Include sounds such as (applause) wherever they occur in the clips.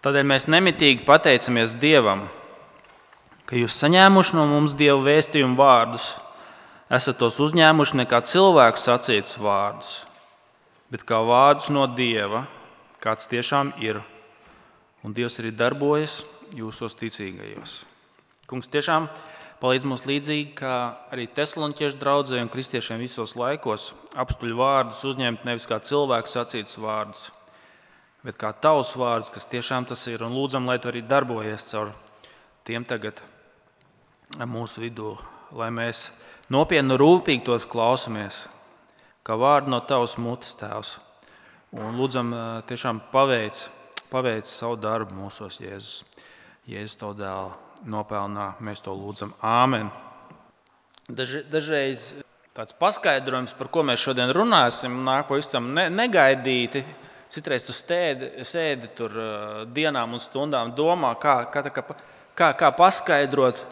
Tādēļ mēs nemitīgi pateicamies Dievam, ka jūs saņēmuši no mums Dieva vēstījumu vārdus, esat tos uzņēmuši ne kā cilvēku sacītus vārdus, bet kā vārdus no Dieva, kāds tiešām ir. Un Dievs arī darbojas jūsos ticīgajos. Kungs tiešām palīdz mums līdzīgi, kā arī Thessaloniķiešu draugai un kristiešiem visos laikos apstuļu vārdus uzņemt nevis kā cilvēku sacītus vārdus, bet kā tavs vārds, kas tiešām tas ir. Un lūdzam, lai tu arī darbojies caur tiem tagad mūsu vidū, lai mēs nopietni un rūpīgi tos klausāmies, kā vārdu no tavas mutes, Tēvs. Un lūdzam, tiešām paveic, paveic savu darbu mūsos, Jēzus. Jēzus to dēlu nopelnā, mēs to lūdzam. Āmen. Daž, dažreiz tāds paskaidrojums, par ko mēs šodien runāsim, nāk pavisam ne, negaidīti. Citreiz tu stēdi, sēdi tur dienām un stundām, domā, kā, kā, kā, kā paskaidrot,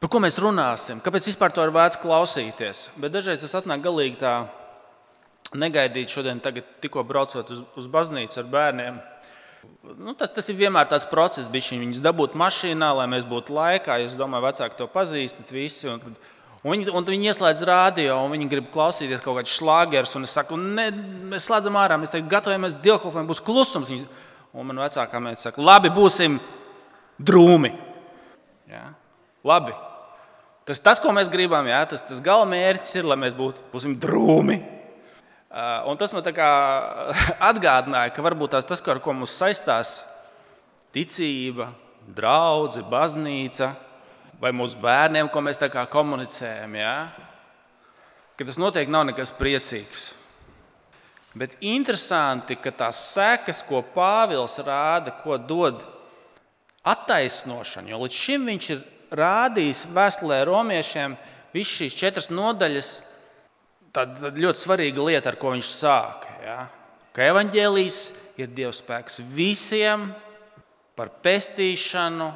par ko mēs runāsim, kāpēc vispār to ir vērts klausīties. Bet dažreiz tas atnāk galīgi tā negaidīt. Šodien, tikko braucot uz, uz baznīcu ar bērniem, nu, tas, tas ir vienmēr tāds process, bija viņus dabūt mašīnā, lai mēs būtu laikā. Es domāju, vecāki to pazīstat visi. Un, un viņi, un viņi ieslēdz rādio, un viņi grib klausīties kaut kādus šlāgerus. Es saku, ne, mēs slēdzam ārā, mēs teikt, gatavojamies dievkalpojumam, būs klusums. Viņi, un man vecākā meita saka, labi, būsim drūmi. Ja? Labi. Tas, tas, ko mēs gribam, jā, tas, tas galamērķis ir, lai mēs būtu, būsim drūmi. Uh, un tas man (laughs) atgādināja, ka varbūt tās, tas, ar ko mums saistās ticība, draudzene, baznīca vai mūsu bērniem, ko mēs komunicējam, ja? ka tas noteikti nav nekas priecīgs. Bet interesanti, ka tās sekas, ko Pāvils rāda, ko dod attaisnošana, jo līdz šim viņš ir rādījis vēstulē romiešiem visas šīs četras nodaļas. Tāda ļoti svarīga lieta, ar ko viņš sāka. Ja? Ka evaņģēlijs ir Dieva spēks visiem par pestīšanu,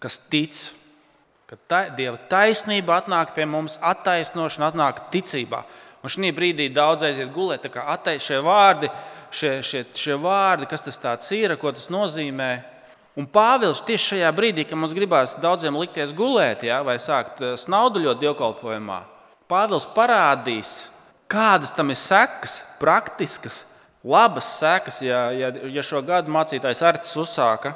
kas tic. Ka ta, Dieva taisnība atnāk pie mums, attaisnošana atnāk ticībā. Un šī brīdī daudz aiziet gulēt. Šie vārdi, šie, šie, šie vārdi, kas tas ir, ko tas nozīmē, Un Pāvils tieši šajā brīdī, kad mums gribās daudziem likties gulēt, ja, vai sākt eh, snauduļot dievkalpojumā, Pāvils parādīs, kādas tam ir sekas, praktiskas, labas sekas, ja, ja, ja šo gadu mācītājs Artis uzsāka.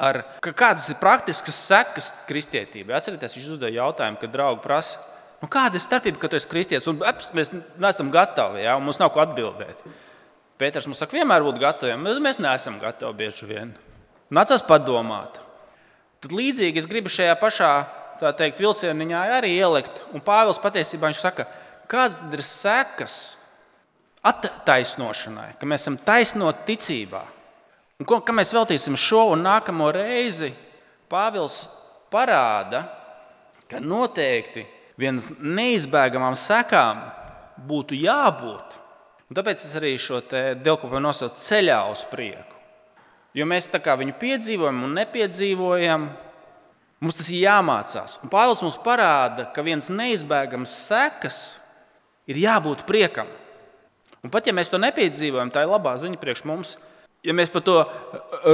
Ar, kādas ir praktiskas sekas kristietībai? Atcerieties, viņš uzdeva jautājumu, kad draugi prasa, nu, kāda ir starpība, ka tu esi kristietis un eps, mēs neesam gatavi, ja, un mums nav ko atbildēt. Pēters mums saka, vienmēr būt gataviem, bet mēs neesam gatavi bieži vien. Nācās padomāt. Tad līdzīgi es gribu šajā pašā teikt, vilcieniņā arī ielikt. Un Pāvils patiesībā viņš saka, kādas ir sekas attaisnošanai, ka mēs esam taisnoti ticībā. Un ko, ka mēs veltīsim šo un nākamo reizi, Pāvils parāda, ka noteikti vienas neizbēgamām sekām būtu jābūt. Un tāpēc es arī šo dievkalpojumu nosaucu ceļā uz prieku. Jo mēs viņu piedzīvojam un nepiedzīvojam. Mums tas ir jāmācās. Un Pāvils mums parāda, ka viens neizbēgams sekas ir jābūt priekam. Un pat ja mēs to nepiedzīvojam, tā ir labā ziņa priekš mums. Ja mēs par to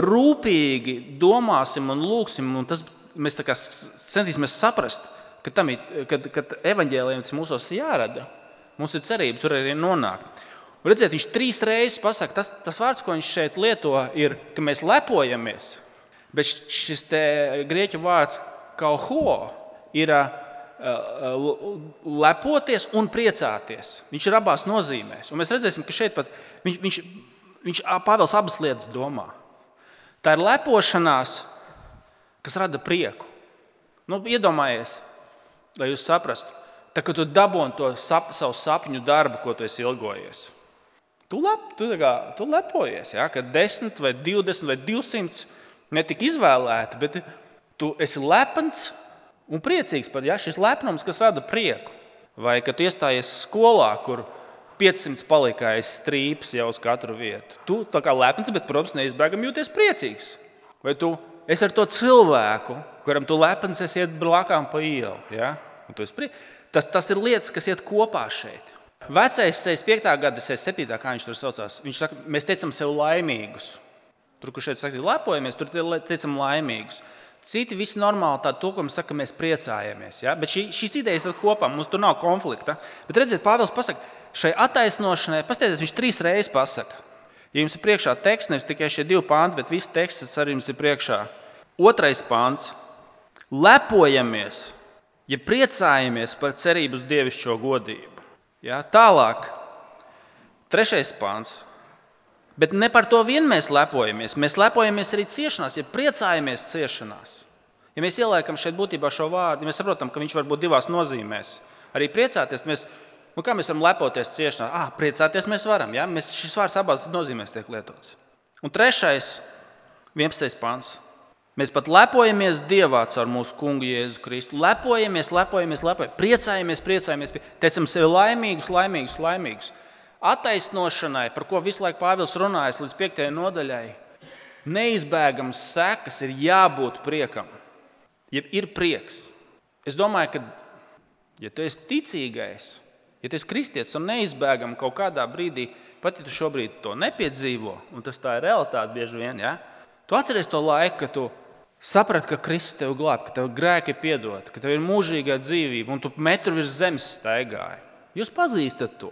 rūpīgi domāsim un lūgsim, un tas, mēs centīsimies saprast, ka, ir, ka, ka evaņģēlījums mūsos jārada, mums ir cerība tur arī nonākt. Un redziet, viņš trīs reizes pasakā, tas, tas vārds, ko viņš šeit lieto, ir, ka mēs lepojamies. Bet šis grieķu vārds kauho ir lepoties un priecāties. Viņš ir abās nozīmēs. Un mēs redzēsim, ka šeit pat viņš, viņš, viņš Pāvils abas lietas domā. Tā ir lepošanās, kas rada prieku. Nu, iedomājies, lai jūs saprastu, tā, ka tu dabūji to sap, savu sapņu darbu, ko tu esi ilgojies. Tu, lep, tu, kā, tu lepojies, ja, ka 10 vai 20 vai 200 netika izvēlēti, bet tu esi lepns un priecīgs par ja, šis lepnums, kas rada prieku. Vai kad iestājies skolā, kur 500 palika aiz strīpas jau uz katru vietu. Tu tā kā lepns, bet, protams, neizbēgami jūties priecīgs. Vai tu esi ar to cilvēku, kuram tu lepns esi iet blakām pa ielu. Ja? Tas, tas ir lietas, kas iet kopā šeit. Vecais 65. gada, 67. kā viņš tur saucās, viņš saka, mēs teicam sev laimīgus. Tur, kur šeit saka, lepojamies, tur teicam laimīgus. Citi visi normāli tādu mēs sakām, mēs priecājamies. Ja? Bet šī, šīs idejas ir kopā, mums tur nav konflikta. Bet redziet, Pāvils pasaka, šai attaisnošanai, paskatieties, viņš trīs reizes pasaka. Ja jums ir priekšā teksts, nevis tikai šie divi panti, bet viss teksts arī jums ir priekšā. Otrais pants - lepojamies, ja priecājamies par cerību uz dievišķo godību. Ja? Tālāk, trešais pants Bet ne par to vien mēs lepojamies. Mēs lepojamies arī ciešanās, ja priecājamies ciešanās. Ja mēs ieliekam šeit būtībā šo vārdu, ja mēs saprotam, ka viņš var būt divās nozīmēs. Arī priecāties, mēs, nu kā mēs varam lepoties ciešanās? Ah, priecāties mēs varam. Ja? Mēs, šis vārds abās nozīmēs tiek lietots. Un trešais, 11. pāns. Mēs pat lepojamies Dievā caur mūsu kungu Jēzu Kristu. Lepojamies, lepojamies, lepojamies, priecājamies, priecājamies. Teicam sevi laimīgus, laimīgus, laimīgus attaisnošanai, par ko visu laiku Pāvils runājas līdz 5. nodaļai, neizbēgams sekas ir jābūt priekam. Ja ir prieks. Es domāju, ka, ja tu esi ticīgais, ja tu esi kristietis un neizbēgami kaut kādā brīdī, pat ja tu šobrīd to nepiedzīvo, un tas tā ir realitāte bieži vien, ja, tu atceries to laiku, kad tu saprati, ka Kristus tevi glāb, ka tev grēki ir piedoti, ka tev ir mūžīgā dzīvība, un tu metru virs zemes staigāji. Jūs pazīstat to.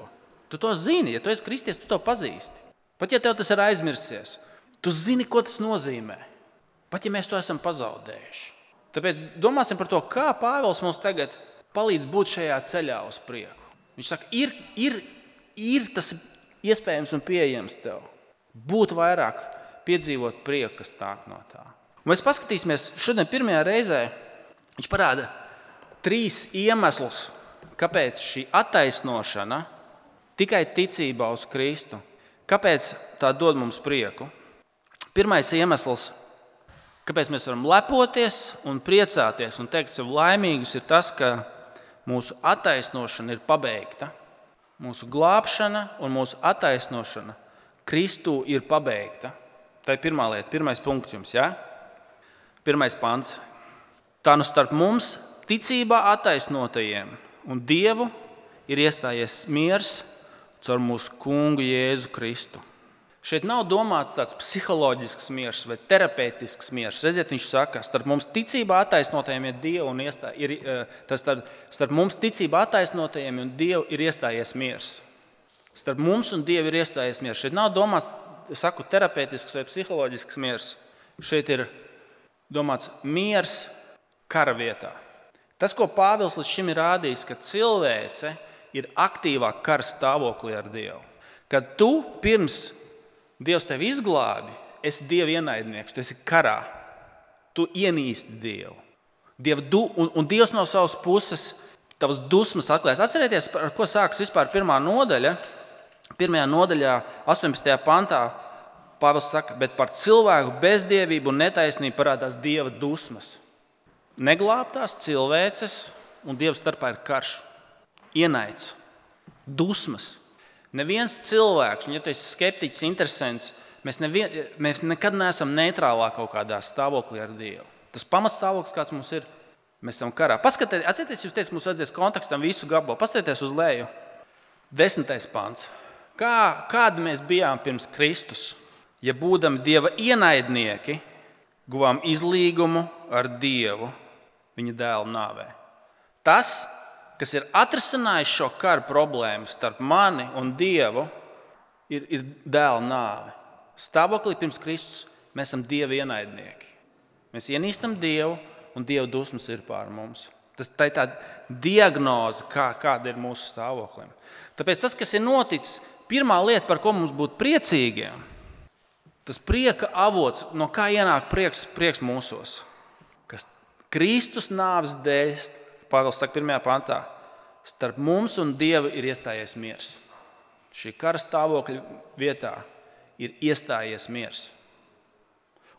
Tu to zini, ja tu esi kristietis, tu to pazīsti. Pat ja tev tas ir aizmirsies, tu zini, ko tas nozīmē. Pat ja mēs to esam pazaudējuši. Tāpēc domāsim par to, kā Pāvils mums tagad palīdz būt šajā ceļā uz priekšu. Viņš saka, ir, ir, ir tas iespējams un pieejams tev. Būt vairāk, piedzīvot prieku, kas nāk no tā. Un mēs paskatīsimies, šodien pirmajā reizē viņš parāda trīs iemeslus, kāpēc šī attaisnošana tikai ticībā uz Kristu. Kāpēc tā dod mums prieku? Pirmais iemesls, kāpēc mēs varam lepoties un priecāties un teikt sev laimīgus, ir tas, ka mūsu attaisnošana ir pabeigta. Mūsu glābšana un mūsu attaisnošana Kristū ir pabeigta. Tā ir pirmā lieta, pirmais punkts jums. Ja? Pirmais pants. Tā nu starp mums, ticībā attaisnotajiem un Dievu, ir iestājies miers caur mūsu kungu Jēzu Kristu. Šeit nav domāts tāds psiholoģisks miers vai terapeitisks miers. Redziet, viņš saka, starp mums ticībā attaisnotajiem ir Dieva un iestā, ir, eh, tas starp, starp mums ticībā attaisnotajiem un Dievu ir iestājies miers. Starp mums un Dievu ir iestājies miers. Šeit nav domāts, saku, terapeitisks vai psiholoģisks miers. Šeit ir domāts miers kara vietā. Tas, ko Pāvils līdz šim ir rādījis, ka cilvēce ir aktīvāk kara stāvoklī ar Dievu. Kad tu pirms Dievs tevi izglābi, esi Dieva ienaidnieks, tu esi karā, tu ienīsti Dievu. Dievu du, un, un Dievs no savas puses tavas dusmas atklājas. Atcerieties, ar ko sākas vispār pirmā nodaļa. Pirmajā nodaļā, 18. pantā, Pāvils saka, bet par cilvēku bezdievību un netaisnību parādās Dieva dusmas. Neglābtās cilvēces un Dieva starpā ir karš ienaids, dusmas. Neviens cilvēks, un ja tu esi skeptiķis, interesants, mēs, nevien, mēs nekad neesam neitrālā kaut kādā stāvoklī ar Dievu. Tas pamatstāvoklis, kāds mums ir, mēs esam karā. Paskatieties, atcerieties, jūs teicat, mums vajadzēs kontekstam visu gabalu. Paskatieties uz leju. Desmitais pāns. Kā, kādi mēs bijām pirms Kristus? Ja būdami Dieva ienaidnieki, guvām izlīgumu ar Dievu viņa dēla nāvē. Tas kas ir atrisinājis šo karu problēmu starp mani un Dievu, ir, ir dēla nāve. Stāvoklī pirms Kristus mēs esam Dieva ienaidnieki. Mēs ienīstam Dievu, un Dieva dusmas ir pār mums. Tas tā ir tā diagnoze, kā, kāda ir mūsu stāvoklim. Tāpēc tas, kas ir noticis, pirmā lieta, par ko mums būtu priecīgiem, tas prieka avots, no kā ienāk prieks, prieks mūsos. Kas Kristus nāves dēļ Pāvils saka, pirmajā pantā, starp mums un Dievu ir iestājies miers. Šī kara stāvokļa vietā ir iestājies miers.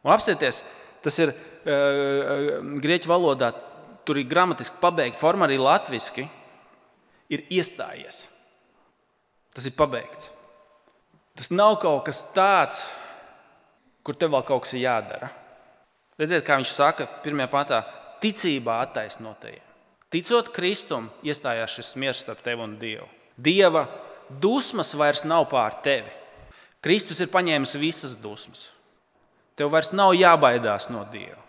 Un apsieties, tas ir uh, grieķu valodā, tur ir gramatiski pabeigta forma, arī latviešu ir iestājies. Tas ir pabeigts. Tas nav kaut kas tāds, kur tev vēl kaut kas ir jādara. Redziet, kā viņš saka, pirmajā pantā, ticībā attaisnotajiem. Ticot Kristum, iestājās šis miers starp tevi un Dievu. Dieva dusmas vairs nav pār tevi. Kristus ir paņēmis visas dusmas. Tev vairs nav jābaidās no Dieva.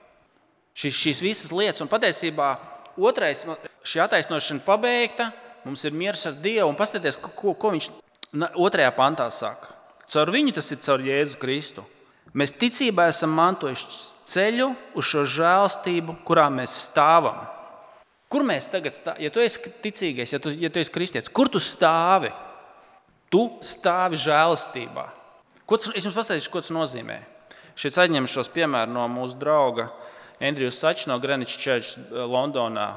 Šis, šīs visas lietas, un patiesībā otrais, šī attaisnošana pabeigta, mums ir miers ar Dievu. Un paskatieties, ko, ko viņš otrajā pantā saka. Caur viņu tas ir caur Jēzu Kristu. Mēs ticībā esam mantojuši ceļu uz šo žēlstību, kurā mēs stāvam. Kur mēs tagad stāvam? Ja tu esi ticīgais, ja tu, ja tu esi kristietis, kur tu stāvi? Tu stāvi žēlastībā. Ko tas, es jums pastāstīšu, ko tas nozīmē. Šeit aizņemšu šos piemērus no mūsu drauga Andrija Sača no Greenwich Church eh, Londonā.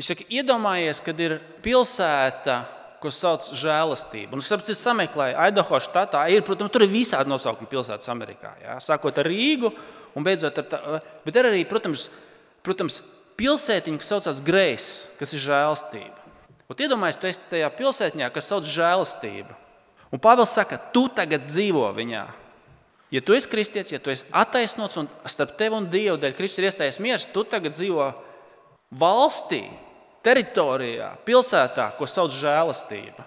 Viņš saka, iedomājies, kad ir pilsēta, ko sauc par žēlastību. Un, es sameklēju, Aidaho štatā ir, protams, tur ir visādi nosaukumi pilsētas Amerikā. Jā, sākot ar Rīgu un beidzot ar tā, bet ir arī, protams, protams pilsētiņa, kas saucās Grejs, kas ir žēlastība. Un iedomājieties, tu esi tajā pilsētiņā, kas sauc žēlastība. Un Pāvils saka, tu tagad dzīvo viņā. Ja tu esi kristietis, ja tu esi attaisnots un starp tevi un Dievu dēļ Kristus ir iestājies miers, tu tagad dzīvo valstī, teritorijā, pilsētā, ko sauc žēlastība.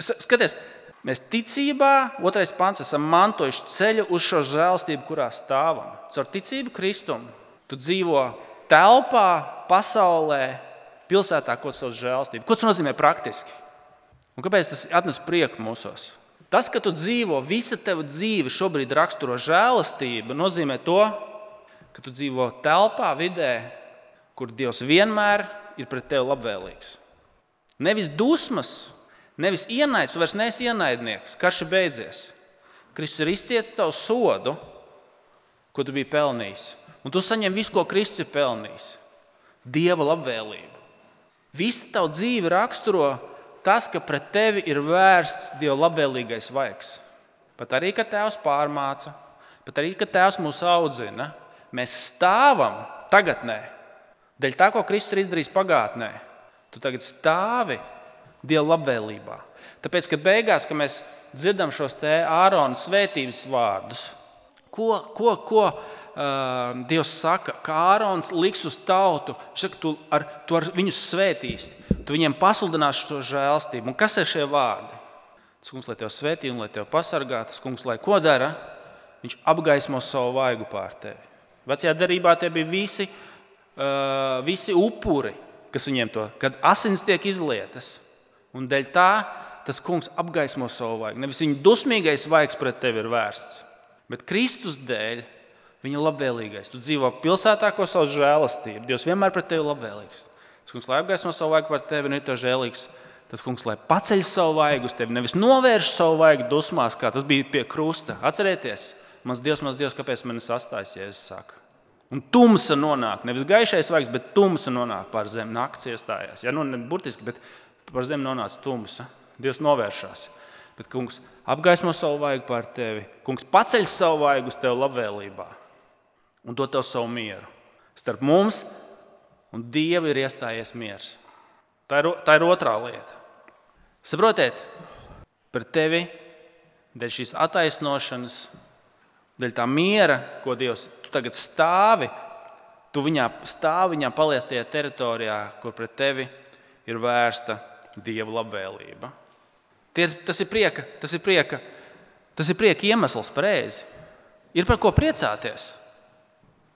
Skaties, mēs ticībā, otrais pants, esam mantojuši ceļu uz šo žēlastību, kurā stāvam. Caur ticību Kristum tu dzīvo telpā, pasaulē, pilsētā, ko sauc žēlastība. Ko tas nozīmē praktiski? Un kāpēc tas atnes prieku mūsos? Tas, ka tu dzīvo, visa tava dzīve šobrīd raksturo žēlastību, nozīmē to, ka tu dzīvo telpā, vidē, kur Dievs vienmēr ir pret tevi labvēlīgs. Nevis dusmas, nevis ienaids, vairs neesi ienaidnieks, karš ir beidzies. Kristus ir izcietis tavu sodu, ko tu biji pelnījis. Un tu saņem visu, ko Kristus ir pelnījis. Dieva labvēlību. Visa tava dzīve raksturo tas, ka pret tevi ir vērsts Dieva labvēlīgais vaigs. Pat arī, kad Tēvs pārmāca, pat arī, kad Tēvs mūs audzina, mēs stāvam tagadnē. Dēļ tā, ko Kristus ir izdarījis pagātnē, tu tagad stāvi Dieva labvēlībā. Tāpēc, kad beigās, kad mēs dzirdam šos te ārona svētības vārdus, ko, ko, ko uh, Dievs saka, ka Ārons liks uz tautu, saka, tu ar, tu ar viņus svētīsi. Tu viņiem pasludināsi šo žēlstību. Un kas ir šie vārdi? Tas kungs, lai tevi svētī un lai tevi pasargā, tas kungs, lai ko dara, viņš apgaismo savu vaigu pār tevi. Vecajā darbā tie bija visi, uh, visi upuri, kas viņiem to, kad asins tiek izlietas. Un dēļ tā tas kungs apgaismo savu vaigu. Nevis viņa dusmīgais vaigs pret tevi ir vērsts, bet Kristus dēļ viņa labvēlīgais. Tu dzīvo pilsētā, ko sauc žēlastība. Dievs vienmēr pret tevi ir labvēlīgs. Tas kungs, lai apgaismo savu vaigu par tevi, un ir to žēlīgs. Tas kungs, lai paceļ savu vaigu uz tevi, nevis novērš savu vaigu dusmās, kā tas bija pie krusta. Atcerieties, mans Dievs, mans Dievs, kāpēc man sastājas, ja es saku. Un tumsa nonāk, nevis gaišais vaigs, bet tumsa nonāk pār zemi. Nakts iestājās. Ja, nu, ne burtiski, bet pār zemi nonāca tumsa. Dievs novēršās. Bet, kungs, apgaismo savu vaigu pār tevi. Kungs paceļ savu vaigu uz tevi labvēlībā un dod tev savu mieru. Starp mums un Dievu ir iestājies miers. Tā ir, tā ir otrā lieta. Saprotiet, par tevi, dēļ šīs attaisnošanas, dēļ tā miera, ko Dievs tagad stāvi, tu viņā stāvi viņā paliestajā teritorijā, kur pret tevi ir vērsta Dieva labvēlība. Tie, tas ir prieka, tas ir prieka, tas ir prieka iemesls pareizi. Ir par ko priecāties.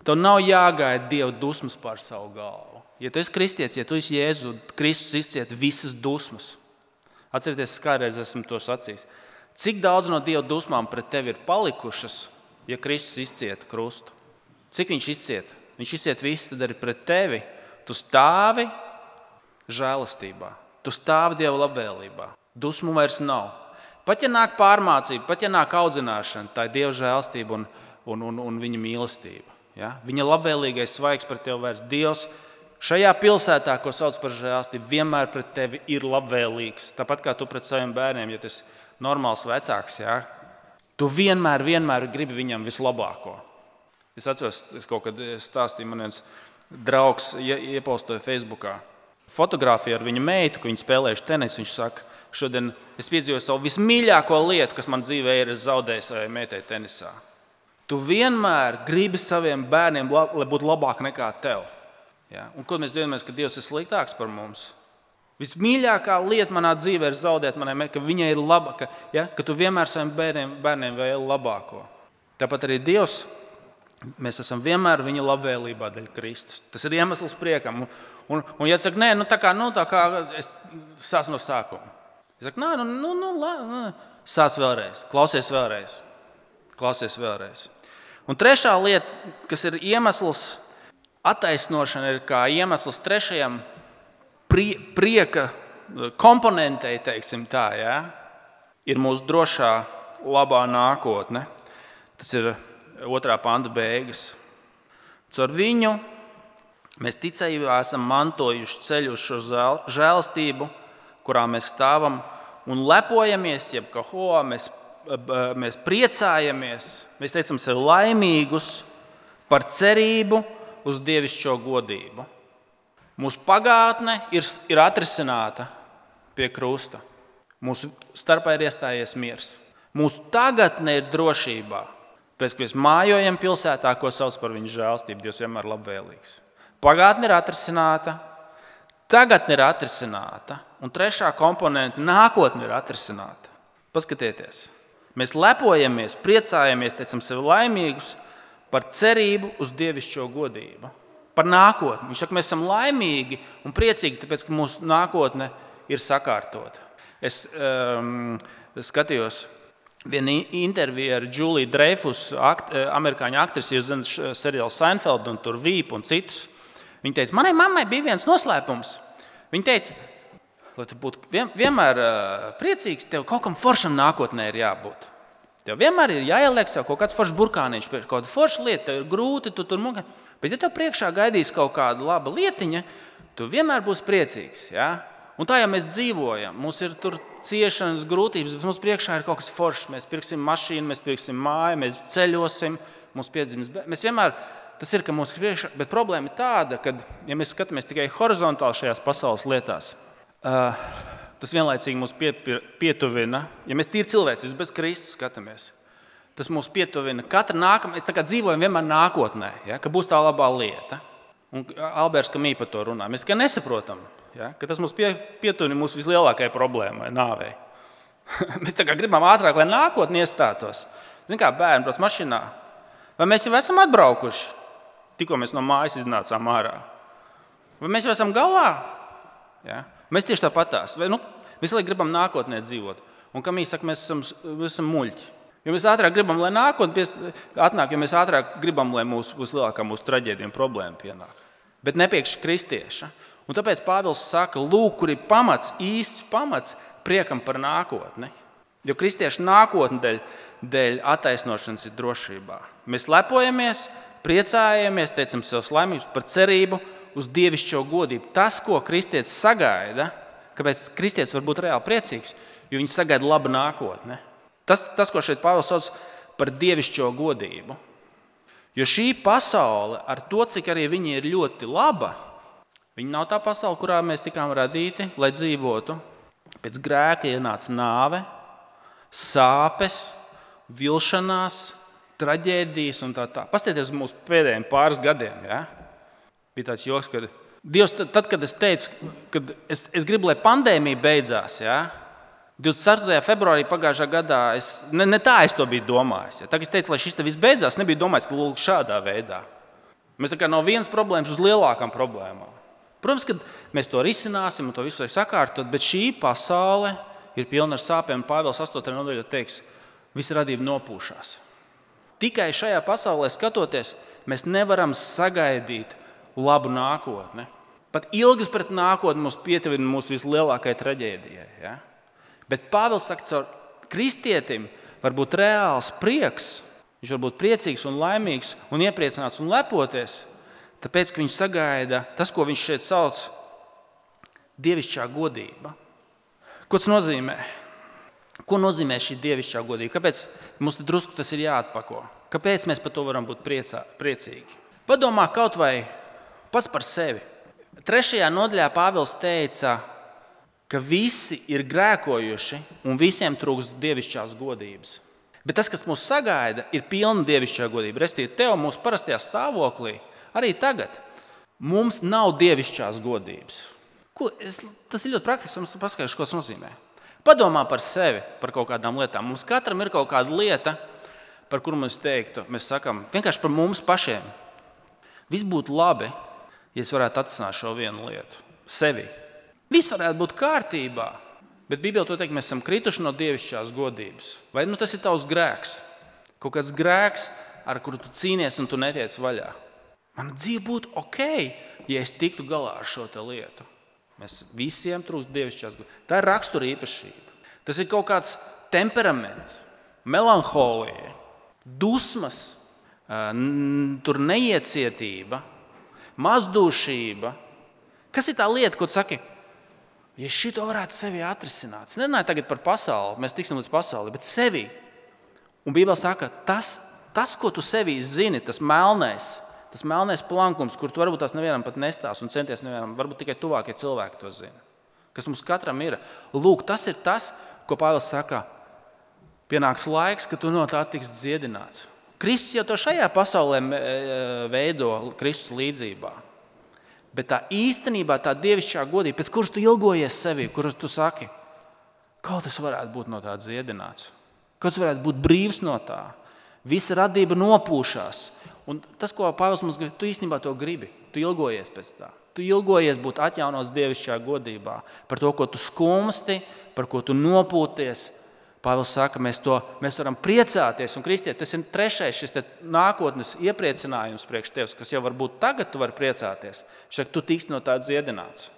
Tev nav jāgaida Dieva dusmas pār savu galvu. Ja tu esi kristietis, ja tu esi Jēzus, Kristus izciet visas dusmas. Atcerieties, kādreiz esmu to sacījis. Cik daudz no Dieva dusmām pret tevi ir palikušas, ja Kristus izcieta krustu? Cik viņš izcieta? Viņš izcieta visu, tad arī pret tevi. Tu stāvi žēlastībā, tu stāvi Dieva labvēlībā. Dusmu vairs nav. Pat ja nāk pārmācība, pat ja nāk audzināšana, tā ir Dieva žēlstība un, un, un, un viņa mīlestība. Ja? Viņa labvēlīgais svaigs pret tevi vairs Dievs. Šajā pilsētā, ko sauc par žēlstību, vienmēr pret tevi ir labvēlīgs. Tāpat kā tu pret saviem bērniem, ja tas ir normāls vecāks, ja? tu vienmēr, vienmēr gribi viņam vislabāko. Es atceros, es kaut kad stāstīju, man viens draugs iepostoja Facebookā fotografiju ar viņa meitu, ka viņi spēlējuši tenisu. Viņš saka, šodien es piedzīvoju savu vismīļāko lietu, kas man dzīvē ir, es zaudēju savai meitai tenisā. Tu vienmēr gribi saviem bērniem, lai būtu labāk nekā tev. Ja? Un ko mēs domājam, ka Dievs ir sliktāks par mums? Vismīļākā lieta manā dzīvē ir zaudēt manai, ka viņai ir laba, ka, ja? ka tu vienmēr saviem bērniem, bērniem vēli labāko. Tāpat arī Dievs Mēs esam vienmēr viņa labvēlībā dēļ Kristus. Tas ir iemesls priekam. Un, un, un ja saka, nē, nu, tā kā, nu, tā kā es sāku no sākuma. Es saku, nē, nu, nu, nu, nu. sāc vēlreiz, klausies vēlreiz. Klausies vēlreiz. Un trešā lieta, kas ir iemesls, attaisnošana, ir kā iemesls trešajam prie, prieka komponentei, teiksim tā, ja? ir mūsu drošā, labā nākotne. Tas ir otrā panta beigas. Caur viņu mēs ticējumā esam mantojuši ceļu uz šo žēlastību, kurā mēs stāvam un lepojamies, jeb kā ho, mēs, mēs priecājamies, mēs teicam sevi laimīgus par cerību uz dievišķo godību. Mūsu pagātne ir, ir atrisināta pie krusta. Mūsu starpā ir iestājies miers. Mūsu tagadne ir drošībā. Pēc tam, kad mēs mājojam pilsētā, ko sauc par viņu žēlstību, Dievs vienmēr ir labvēlīgs. Pagātne ir atrisināta, tagadne ir atrisināta, un trešā komponente - nākotne ir atrisināta. Paskatieties, mēs lepojamies, priecājamies, teicam, sevi laimīgus par cerību uz dievišķo godību, par nākotni. Viņš saka, mēs esam laimīgi un priecīgi, tāpēc, ka mūsu nākotne ir sakārtota. Es um, skatījos Viena intervija ar Juliju Dreifus, akt, eh, amerikāņu aktrisi, jūs zināt, seriālu Seinfeld un tur Vīpu un citus. Viņa teica, manai mammai bija viens noslēpums. Viņa teica, lai tu būtu vien, vienmēr priecīgs, tev kaut kam foršam nākotnē ir jābūt. Tev vienmēr ir jāieliek sev kaut kāds foršs burkāniņš, kaut kāda forša lieta, tev ir grūti, tu tur mūki. Bet, ja tev priekšā gaidīs kaut kāda laba lietiņa, tu vienmēr būsi priecīgs. Ja? Un tā jau mēs dzīvojam. Mums ir ciešanas, grūtības, bet mums priekšā ir kaut kas foršs. Mēs pirksim mašīnu, mēs pirksim māju, mēs ceļosim, mums piedzims. Mēs vienmēr tas ir, ka mums ir priekšā, bet problēma ir tāda, ka, ja mēs skatāmies tikai horizontāli šajās pasaules lietās, uh, tas vienlaicīgi mūs pie, pie, pietuvina. Ja mēs tīri cilvēciski, bez Kristus skatāmies, tas mūs pietuvina. Katra nākamā, kā dzīvojam vienmēr nākotnē, ja, ka būs tā labā lieta. Un Alberts Kamī par to runā. Mēs tikai nesaprotam, Ja? Tas mums pie, pietuvina mūsu vislielākajai problēmai, nāvei. (laughs) mēs gribam ātrāk, lai nākotnē iestātos. Zinām, kā bērni brauc mašīnā. Vai mēs jau esam atbraukuši? Tikko mēs no mājas iznācām ārā. Vai mēs jau esam galā? Ja? Mēs tieši tāpatās. Nu, mēs lai gribam nākotnē dzīvot. Un kā mēs sakām, mēs esam, mēs esam muļķi. Jo mēs ātrāk gribam, lai nākotnē atnāk, jo mēs ātrāk gribam, lai mūsu vislielākā mūsu traģēdija problēma pienāk. Bet nepiekš kristieša. Un tāpēc Pāvils saka, lūk, kur ir pamats, īsts pamats priekam par nākotni. Jo kristiešu nākotne dēļ, dēļ attaisnošanas ir drošībā. Mēs lepojamies, priecājamies, teicam, sev laimīgus par cerību uz dievišķo godību. Tas, ko kristietis sagaida, kāpēc kristietis var būt reāli priecīgs, jo viņš sagaida labu nākotni. Tas, tas ko šeit Pāvils sauc par dievišķo godību. Jo šī pasaule, ar to, cik arī viņa ir ļoti laba, Viņa nav tā pasaule, kurā mēs tikām radīti, lai dzīvotu. Pēc grēka ienāca nāve, sāpes, vilšanās, traģēdijas un tā tālāk. Paskatieties uz mūsu pēdējiem pāris gadiem. Ja? Bija tāds joks, ka Dievs, tad, kad es teicu, ka es, es gribu, lai pandēmija beidzās, ja? 24. februārī pagājušā gadā es ne, ne tā es to biju domājis. Ja? Tagad es teicu, lai šis viss beidzās, nebija domājis, ka lūk, šādā veidā. Mēs kā no vienas problēmas uz lielākām problēmām. Protams, ka mēs to risināsim un to visu sakārtot, bet šī pasaule ir pilna ar sāpēm. Pāvils 8. nodaļā teiks, visa radība nopūšās. Tikai šajā pasaulē skatoties, mēs nevaram sagaidīt labu nākotni. Pat ilgas pret nākotni mums pietuvina mūsu vislielākajai traģēdijai. Ja? Bet Pāvils saka, ka kristietim var būt reāls prieks. Viņš var būt priecīgs un laimīgs un iepriecināts un lepoties Tāpēc, ka viņš sagaida tas, ko viņš šeit sauc par dievišķā godība. Ko tas nozīmē? Ko nozīmē šī dievišķā godība? Kāpēc mums drusku tas ir jāatpako? Kāpēc mēs par to varam būt priecā, priecīgi? Padomā kaut vai pats par sevi. Trešajā nodaļā Pāvils teica, ka visi ir grēkojuši un visiem trūks dievišķās godības. Bet tas, kas mūs sagaida, ir pilna dievišķā godība. Restīvi, tev mūsu parastajā stāvoklī Arī tagad mums nav dievišķās godības. Ko, es, tas ir ļoti praktiski. Mums paskaidrošu, ko tas nozīmē. Padomā par sevi, par kaut kādām lietām. Mums katram ir kaut kāda lieta, par kuru mēs teiktu, mēs sakām vienkārši par mums pašiem. Viss būtu labi, ja es varētu atrisināt šo vienu lietu sevi. Viss varētu būt kārtībā, bet Bībelē to teikt, mēs esam krituši no dievišķās godības. Vai nu, tas ir tavs grēks? Kaut kāds grēks, ar kuru tu cīnies un tu netiec vaļā. Man dzīve būtu ok, ja es tiktu galā ar šo lietu. Mēs visiem trūkst dievišķās godības. Tā ir rakstura īpašība. Tas ir kaut kāds temperaments, melanholija, dusmas, tur neiecietība, mazdūšība. Kas ir tā lieta, ko tu saki? Ja šito varētu sevi atrisināt, es nerunāju tagad par pasauli, mēs tiksim līdz pasaulē, bet sevi. Un Bībelē saka, tas, tas, ko tu sevī zini, tas melnais, tas melnais plankums, kur tu varbūt tās nevienam pat nestās un centies nevienam, varbūt tikai tuvākie cilvēki to zina. Kas mums katram ir. Lūk, tas ir tas, ko Pāvils saka. Pienāks laiks, kad tu no tā tiks dziedināts. Kristus jau to šajā pasaulē e, veido Kristus līdzībā. Bet tā īstenībā tā dievišķā godība, pēc kuras tu ilgojies sevi, kuras tu saki, kaut kas varētu būt no tā dziedināts, kas varētu būt brīvs no tā. Visa radība nopūšās. Un tas, ko Pāvils mums grib, tu īstenībā to gribi. Tu ilgojies pēc tā. Tu ilgojies būt atjaunots dievišķā godībā, par to, ko tu skumsti, par ko tu nopūties, Pāvils saka, mēs, to, mēs varam priecāties. Un, Kristie, tas ir trešais šis nākotnes iepriecinājums priekš tevis, kas jau varbūt tagad tu vari priecāties. Šeit tu tiks no tā dziedināts.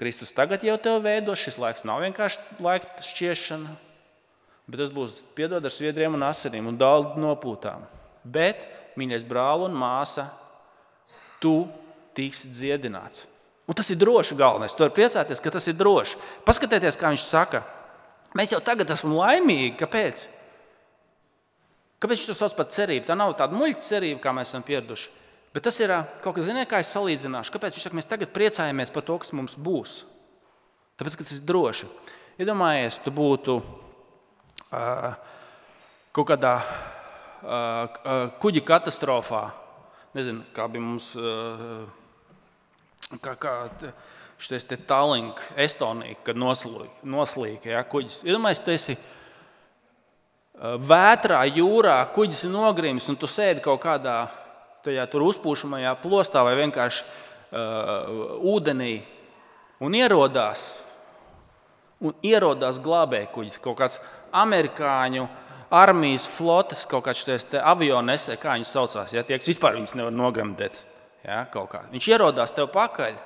Kristus tagad jau tevi veido, šis laiks nav vienkārši laika šķiešana, bet tas būs piedod ar sviedriem un asarīm un daudz nopūtām. Bet, mīļais brāl un māsa, tu tiksi dziedināts. Un tas ir droši galvenais. Tu vari priecāties, ka tas ir droši. Paskatieties, kā viņš saka, Mēs jau tagad esam laimīgi. Kāpēc? Kāpēc viņš to sauc par cerību? Tā nav tāda muļķa cerība, kā mēs esam pieraduši. Bet tas ir kaut kas, ziniet, kā es salīdzināšu. Kāpēc viņš saka, mēs tagad priecājamies par to, kas mums būs? Tāpēc, ka tas ir droši. Iedomājies, tu būtu uh, kaut kādā uh, kuģa katastrofā. Nezinu, kā bija mums. Uh, kā, kā, šis Tallink, Estonija, kad noslīka ja, kuģis. Iedomājieties, tu esi vētrā jūrā, kuģis ir nogrimis, un tu sēdi kaut kādā tajā uzpūšamajā plostā vai vienkārši uh, ūdenī un ierodās, un ierodās glābēji kuģis, kaut kāds amerikāņu armijas flotes, kaut kāds avio nesē, kā viņi saucās. Ja, tie, kas vispār viņus nevar nogremdēt. Ja, viņš ierodās tev pakaļ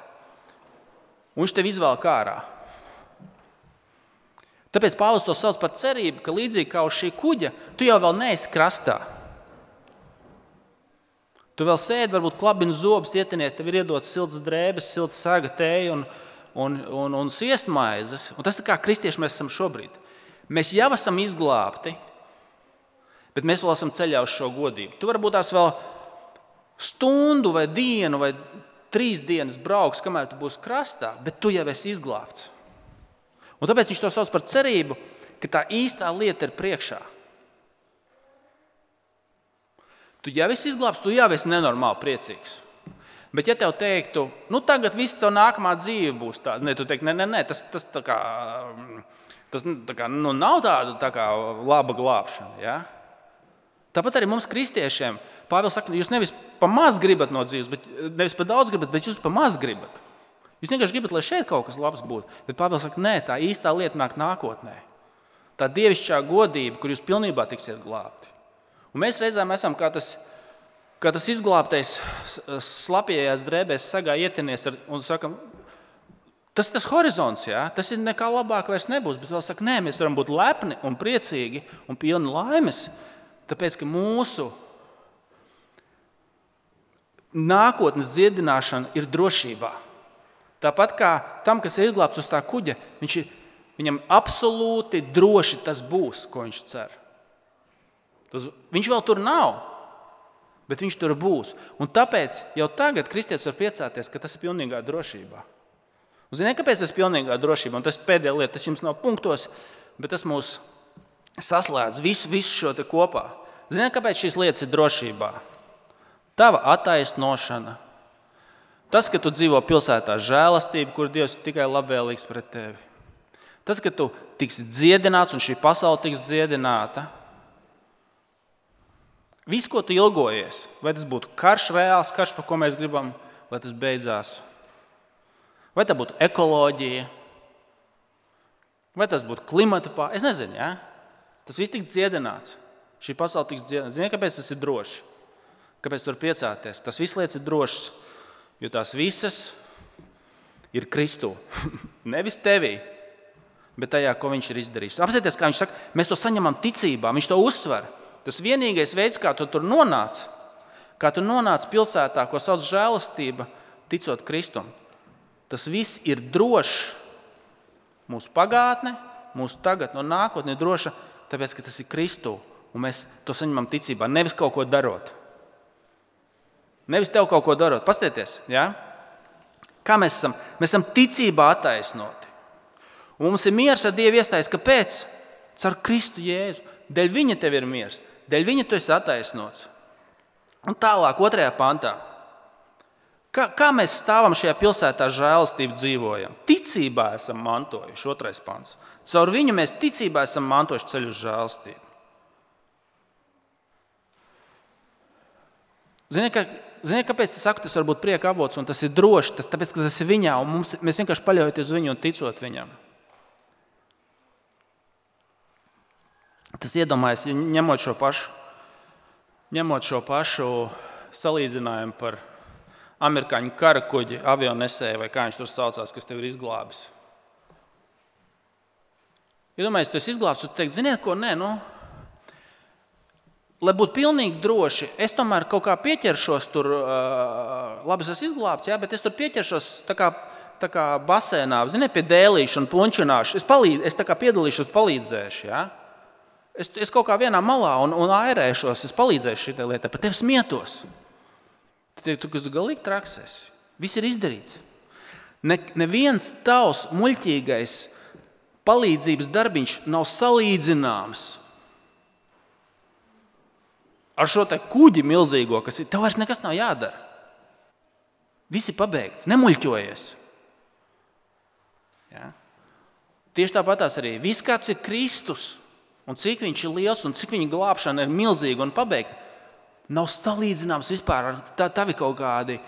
un viņš tev izvēl ārā. Tāpēc Pāvils to sauc par cerību, ka līdzīgi kā uz šī kuģa, tu jau neesi krastā. Tu vēl sēdi, varbūt klabini zobus, ietinies, tev ir iedotas siltas drēbes, silta saga, tēja un, un, un, un siestmaizes. Un tas ir kā kristieši mēs esam šobrīd. Mēs jau esam izglābti, bet mēs vēl esam ceļā uz šo godību. Tu varbūt tās vēl stundu vai dienu vai trīs dienas brauks, kamēr tu būsi krastā, bet tu jau esi izglābts. Un tāpēc viņš to sauc par cerību, ka tā īstā lieta ir priekšā. Tu jau esi izglābts, tu jau esi nenormāli priecīgs. Bet, ja tev teiktu, nu tagad viss tev nākamā dzīve būs tāda, ne, tu teiktu, nē, nē, nē, tas, tas, kā, tas kā, nu, nav tāda tā kā laba glābšana. Ja? Tāpat arī mums, kristiešiem, Pāvils saka, jūs nevis pa maz gribat no dzīves, bet nevis pa daudz gribat, bet jūs pa maz gribat. Jūs vienkārši gribat, lai šeit kaut kas labs būtu. Bet Pāvils saka, nē, tā īstā lieta nāk nākotnē. Tā dievišķā godība, kur jūs pilnībā tiksiet glābti. Un mēs reizēm esam kā tas, kā tas izglābtais slapjējās drēbēs, sagā ietinies ar, un sakam, tas ir tas horizons, jā? tas ir nekā labāk vairs nebūs. Bet vēl saka, nē, mēs varam būt lepni un priecīgi un pilni laimes, tāpēc ka mūsu nākotnes dziedināšana ir drošībā. Tāpat kā tam, kas ir izglābts uz tā kuģa, ir, viņam absolūti droši tas būs, ko viņš cer. Tas, viņš vēl tur nav, bet viņš tur būs. Un tāpēc jau tagad kristietis var priecāties, ka tas ir pilnīgā drošībā. Ziniet, kāpēc tas ir pilnīgā drošībā? Un tas pēdējā lieta, tas jums nav punktos, bet tas mūs saslēdz visu, visu šo kopā. Ziniet, kāpēc šīs lietas ir drošībā? tava attaisnošana, tas, ka tu dzīvo pilsētā žēlastība, kur Dievs ir tikai labvēlīgs pret tevi, tas, ka tu tiksi dziedināts un šī pasaule tiks dziedināta, Viss, ko tu ilgojies, vai tas būtu karš, reāls karš, par ko mēs gribam, lai tas beidzās, vai tā būtu ekoloģija, vai tas būtu klimata pārmaiņas, es nezinu. Ja? Tas viss tiks dziedināts. Šī pasaule tiks dziedināta. Ziniet, kāpēc tas ir droši? Kāpēc tur priecāties? Tas viss lietas ir drošs, jo tās visas ir Kristū. (laughs) Nevis tevī, bet tajā, ko viņš ir izdarījis. Apzieties, kā viņš saka, mēs to saņemam ticībā, viņš to uzsver. Tas vienīgais veids, kā tu tur nonāc, kā tu nonāc pilsētā, ko sauc žēlastība, ticot Kristum, tas viss ir drošs. Mūsu pagātne, mūsu tagadne un nākotne ir droša, tāpēc, ka tas ir Kristū. Un mēs to saņemam ticībā, nevis kaut ko darot. Nevis tev kaut ko darot. Pastieties, ja? kā mēs esam? Mēs esam ticībā attaisnoti. Un mums ir miers ar Dievu iestājas. Kāpēc? Caur Kristu Jēzu. Dēļ viņa tev ir miers, dēļ viņa tu esi attaisnots. Un tālāk, otrajā pantā. Kā, kā mēs stāvam šajā pilsētā, žēlastību dzīvojam? Ticībā esam mantojuši, otrais pants. Caur viņu mēs ticībā esam mantojuši ceļu uz žēlastību. Ziniet, ka, ziniet, kāpēc es saku, tas var būt prieka avots un tas ir droši? Tas tāpēc, ka tas ir viņā un mums, mēs vienkārši paļaujamies uz viņu un ticot viņam. Tas iedomājas, ņemot šo pašu, ņemot šo pašu salīdzinājumu par amerikāņu kara kuģi, avionesēju vai kā viņš tur saucās, kas tev ir izglābis. Ja tu esi izglābts, tu teici, ziniet, ko nē, nu, lai būtu pilnīgi droši, es tomēr kaut kā pieķeršos tur, uh, labi, es esmu izglābts, jā, bet es tur pieķeršos tā kā, tā kā basēnā, ziniet, pie dēlīša un punčināšu. Es, palīd, es palīdzēšu, palīdzēšu. Jā. Es, es kaut kā vienā malā un, un airēšos, es palīdzēšu šai lietai, par tevi smietos. Tad tu esi galīgi traks. Viss ir izdarīts. Ne, neviens tavs muļķīgais palīdzības darbiņš nav salīdzināms ar šo kuģi milzīgo, kas ir. Tev vairs nekas nav jādara. Viss ir pabeigts, nemuļķojies. Ja? Tieši tāpat arī viss, kāds ir Kristus, un cik viņš ir liels un cik viņa glābšana ir milzīga un pabeigta, nav salīdzināms vispār ar tā, tavi kaut kādi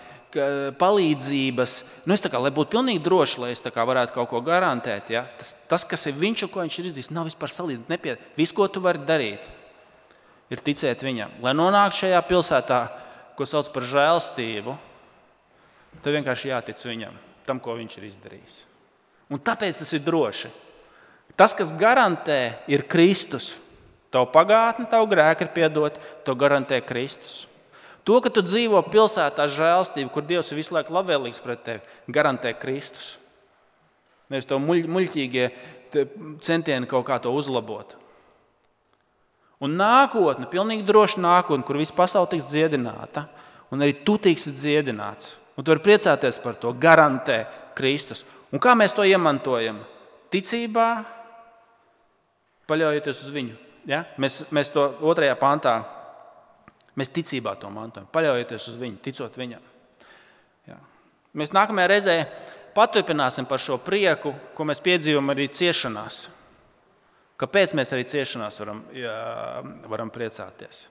palīdzības. Nu, es kā, lai būtu pilnīgi droši, lai es varētu kaut ko garantēt, ja? tas, tas, kas ir viņš un ko viņš ir izdarījis, nav vispār salīdzināms. Viss, ko tu vari darīt, ir ticēt viņam. Lai nonāktu šajā pilsētā, ko sauc par žēlstību, tev vienkārši jātic viņam, tam, ko viņš ir izdarījis. Un tāpēc tas ir droši. Tas, kas garantē, ir Kristus. Tavu pagātni, tavu grēku ir piedot, to garantē Kristus. To, ka tu dzīvo pilsētā žēlstība, kur Dievs ir visu laiku labvēlīgs pret tevi, garantē Kristus. Nevis to muļ, muļķīgie centieni kaut kā to uzlabot. Un nākotne, pilnīgi droša nākotne, kur visa pasaule tiks dziedināta, un arī tu tiksi dziedināts. Un tu vari priecāties par to, garantē Kristus. Un kā mēs to iemantojam? Ticībā, paļaujoties uz viņu. Ja? Mēs, mēs to otrajā pantā, mēs ticībā to mantojam, paļaujoties uz viņu, ticot viņam. Ja? Mēs nākamajā reizē paturpināsim par šo prieku, ko mēs piedzīvojam arī ciešanās. Kāpēc mēs arī ciešanās varam, jā, varam priecāties?